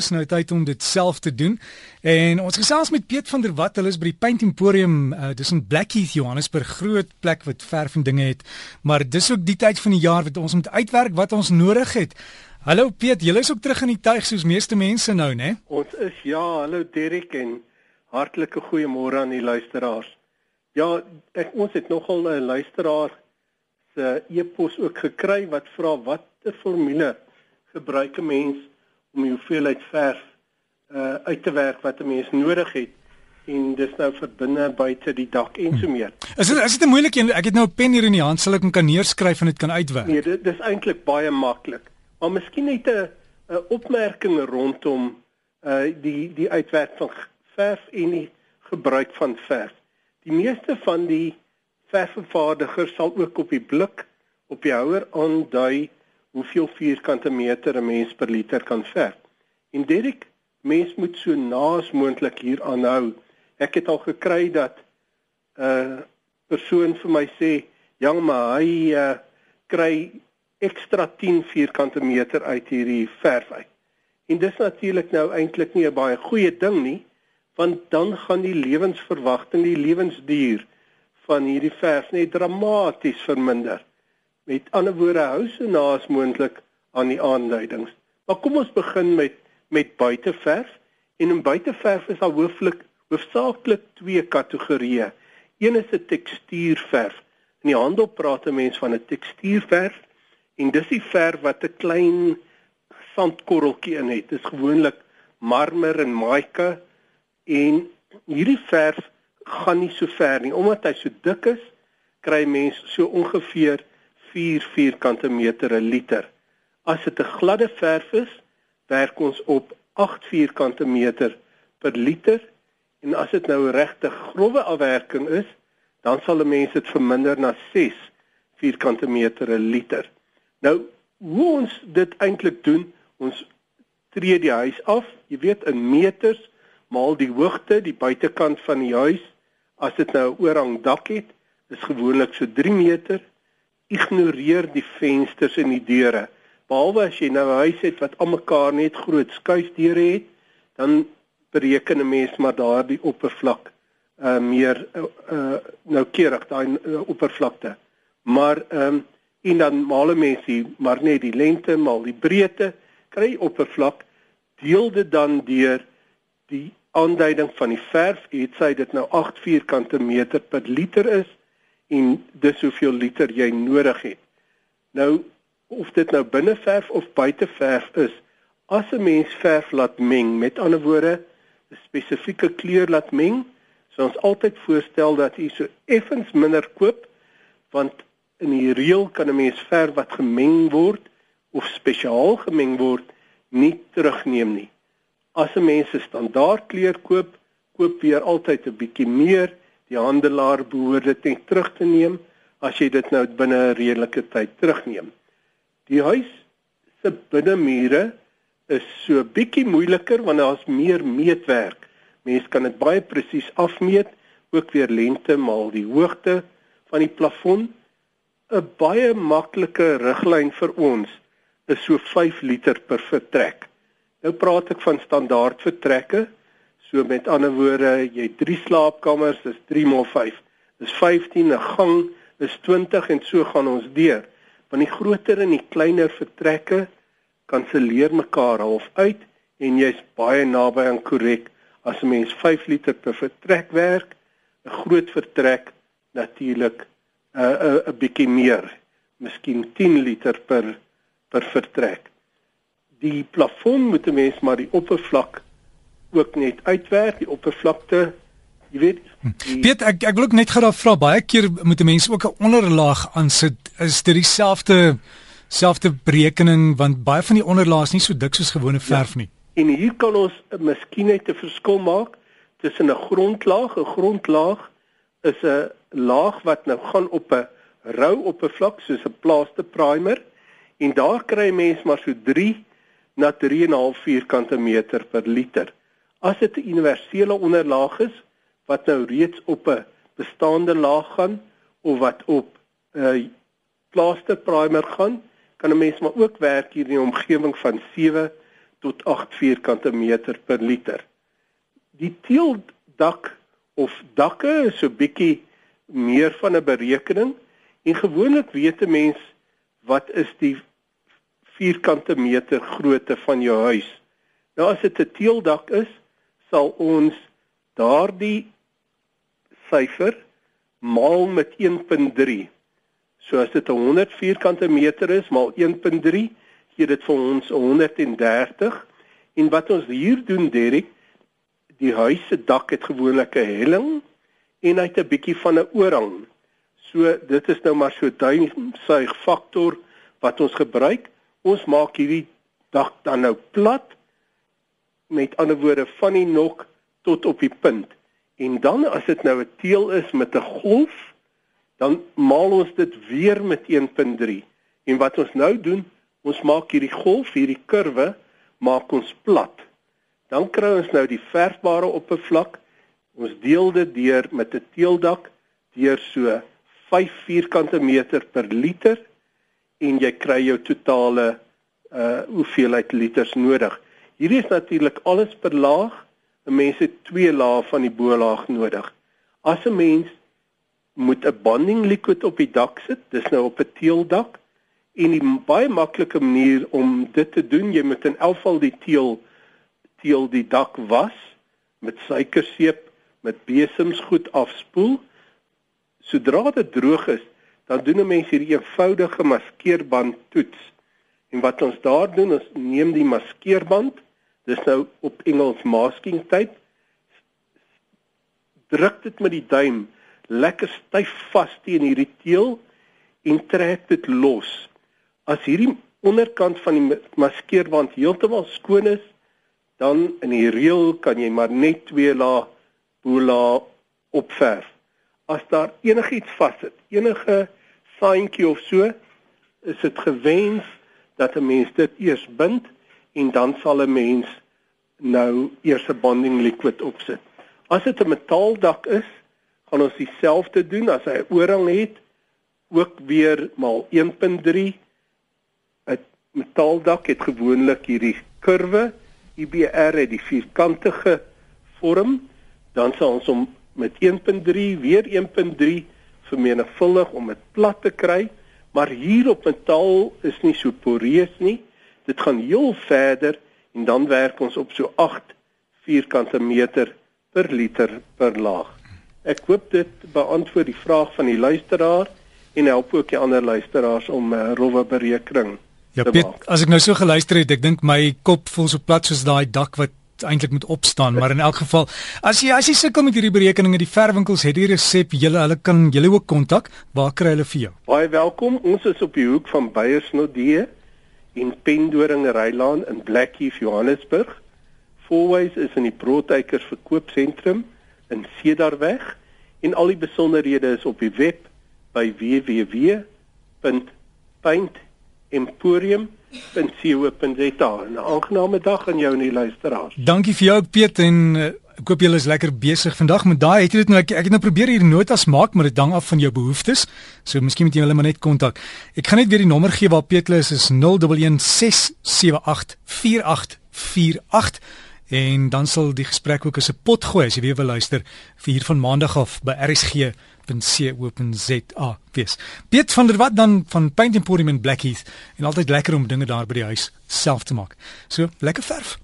is nou tyd om dit self te doen. En ons gesels met Piet van der Walt, hulle is by die Paint Emporium, uh, dis in Blackheath, Johannesburg, groot plek wat verf en dinge het. Maar dis ook die tyd van die jaar wat ons moet uitwerk wat ons nodig het. Hallo Piet, jy is ook terug in die tuig soos meeste mense nou, né? Ons is ja, hallo Derek en hartlike goeiemôre aan die luisteraars. Ja, ek ons het nogal 'n luisteraar se e-pos ook gekry wat vra watter formule gebruik 'n mens om die hoeveelheid verf uh uit te werk wat 'n mens nodig het en dis nou vir binne buite die dak en so meer. Is dit is dit 'n moeilike een? Ek het nou 'n pen hier in die hand, sal ek hom kan neerskryf en dit kan uitwerk? Nee, dit dis eintlik baie maklik. Maar miskien net 'n 'n opmerking rondom uh die die uitwerk van verf en die gebruik van verf. Die meeste van die verfvervaardigers sal ook op die blik op die houer aandui hoeveel vierkante meter 'n mens per liter kan verf. En Derek, mens moet so naas moontlik hier aanhou. Ek het al gekry dat 'n uh, persoon vir my sê, "Ja, maar hy uh, kry ekstra 10 vierkante meter uit hierdie verf uit." En dis natuurlik nou eintlik nie 'n baie goeie ding nie, want dan gaan die lewensverwagting, die lewensduur van hierdie verf net dramaties verminder. Met ander woorde hou so naas moontlik aan die aanduidings. Maar kom ons begin met met buiteverf en in buiteverf is daar hooflik hoofsaaklik twee kategorieë. Een is 'n tekstuurverf. In die handel praat 'n mens van 'n tekstuurverf en dis die verf wat 'n klein sandkorreltjie in het. Dit is gewoonlik marmer en mica en hierdie verf gaan nie so ver nie omdat hy so dik is, kry mens so ongeveer 4 vierkante meter 'n liter. As dit 'n gladde verf is, werk ons op 8 vierkante meter per liter en as dit nou regte grouwe afwerking is, dan sal 'n mens dit verminder na 6 vierkante meter 'n liter. Nou, hoe ons dit eintlik doen, ons tree die huis af, jy weet in meters maal die hoogte, die buitekant van die huis, as dit nou 'n oorhang dak het, is gewoonlik so 3 meter ignoreer die vensters en die deure. Behalwe as jy nou 'n huis het wat almekaar net groot skuisdeure het, dan bereken 'n mens maar daardie oppervlak uh meer uh, uh noukeurig daai uh, oppervlakte. Maar ehm um, en dan maal 'n mens hier maar net die lengte maal die breedte kry oppervlak deel dit dan deur die aanduiding van die verf, het sy dit nou 8 vierkante meter per liter is en dis hoeveel liter jy nodig het. Nou of dit nou binneverf of buiteverf is, as 'n mens verf laat meng, met ander woorde, 'n spesifieke kleur laat meng, sou ons altyd voorstel dat jy so effens minder koop want in die reël kan 'n mens verf wat gemeng word of spesiaal gemeng word nie terugneem nie. As 'n mens 'n standaard kleur koop, koop weer altyd 'n bietjie meer die handelaar behoort dit net terug te neem as jy dit nou binne 'n redelike tyd terugneem. Die huis se binnemure is so bietjie moeiliker want daar's meer meetwerk. Mens kan dit baie presies afmeet, ook weer lengte maal die hoogte van die plafon. 'n Baie maklike riglyn vir ons is so 5 liter per vertrek. Nou praat ek van standaard vertrekke So met ander woorde, jy het 3 slaapkamers, dis 3 maal 5. Dis 15, 'n gang is 20 en so gaan ons deur. Want die groter en die kleiner vertrekke kanselleer mekaar half uit en jy's baie naby aan korrek as 'n mens 5 liter per vertrek werk, 'n groot vertrek natuurlik 'n uh, 'n uh, 'n bietjie meer, miskien 10 liter per per vertrek. Die plafon moet 'n mens maar die oppervlak ook net uitwerk die oppervlakte jy weet hm. Piet ek ek wil ook net gou vra baie keer moet mense ook 'n onderlaag aansit is dit dieselfde selfde berekening want baie van die onderlaag is nie so dik soos gewone ja. verf nie ja. en hier kan ons miskien net 'n verskil maak tussen 'n grondlaag 'n grondlaag is 'n laag wat nou gaan op 'n rou oppervlak soos 'n plaaster primer en daar kry mense maar so 3 na 3.5 vierkante meter per liter As dit 'n universele onderlaag is wat nou reeds op 'n bestaande laag gaan of wat op 'n uh, plaster primer gaan, kan 'n mens maar ook werk hier in die omgewing van 7 tot 8 vierkante meter per liter. Die teeldak of dakke is so bietjie meer van 'n berekening en gewoonlik weet 'n mens wat is die vierkante meter grootte van jou huis. Nou as dit 'n teeldak is, sal ons daardie syfer maal met 1.3. So as dit 100 vierkante meter is maal 1.3, gee dit vir ons 130. En wat ons hier doen, Derek, die huis se dak het gewoonlik 'n helling en hy het 'n bietjie van 'n oorhang. So dit is nou maar so duimsuig faktor wat ons gebruik. Ons maak hierdie dak dan nou plat met ander woorde van die nok tot op die punt. En dan as dit nou 'n teel is met 'n golf, dan maal ons dit weer met 1.3. En wat ons nou doen, ons maak hierdie golf, hierdie kurwe, maak ons plat. Dan kry ons nou die verfbare oppervlak. Ons deel dit deur met 'n teeldak deur so 5 vierkante meter per liter en jy kry jou totale uh hoeveelheid liters nodig. Hierdie is natuurlik alles per laag 'n mens het twee lae van die bolaag nodig. As 'n mens moet 'n bonding liquid op die dak sit, dis nou op 'n teeldak en die baie maklike manier om dit te doen, jy moet in elk geval die teel teel die dak was met suikerseep met besems goed afspoel. Sodra dit droog is, dan doen 'n mens hierdie eenvoudige maskeerband toets. En wat ons daar doen is neem die maskeerband Dis nou op Engels masking tape. Druk dit met die duim lekker styf vas teen hierdie teel en trek dit los. As hierdie onderkant van die maskeerband heeltemal skoon is, dan in die reël kan jy maar net twee lae bola opverf. As daar enigiets vassit, enige saantjie of so, is dit gewens dat 'n mens dit eers bind en dan sal 'n mens nou eers 'n bonding liquid opsit. As dit 'n metaaldak is, gaan ons dieselfde doen as hy 'n oorhang het, ook weer maal 1.3. 'n Metaaldak het gewoonlik hierdie kurwe, IBR het die vierkantige vorm, dan sal ons hom met 1.3 weer 1.3 vermenigvuldig om dit plat te kry, maar hier op metaal is nie so poreus nie. Dit gaan heel verder en dan werk ons op so 8 vierkante meter per liter per laag. Ek hoop dit beantwoord die vraag van die luisteraar en help ook die ander luisteraars om 'n uh, rowwe berekening. Ja, Piet, as ek nou so geluister het, ek dink my kop voel so plat soos daai dak wat eintlik moet opstaan, maar in elk geval, as jy as jy sukkel met hierdie berekeninge, die verwinkels het die resep, julle hulle kan julle ook kontak. Waar kry hulle vir jou? Baie welkom. Ons is op die hoek van Beyersnodie en Pendoring Rylaan in Blackheath Johannesburg. Fourways is in die Broodtykers verkoopsentrum in Cedarweg en al die besonderhede is op die web by www.paintemporium.co.za. 'n Aangename dag aan jou en die luisteraars. Dankie vir jou Piet en uh, Ek hoop julle is lekker besig vandag met daai. Het jy dit nou ek, ek het nou probeer hier notas maak, maar dit hang af van jou behoeftes. So miskien moet jy hulle maar net kontak. Ek gaan net weer die nommer gee waar Petrus is 0116784848 en dan sal die gesprek ook as 'n pot gooi as jy weer wil luister vir hier van maandag af by rsg.co.za. Wees. Piet van der Walt dan van Paint Emporium in Blackheath en altyd lekker om dinge daar by die huis self te maak. So, lekker verf.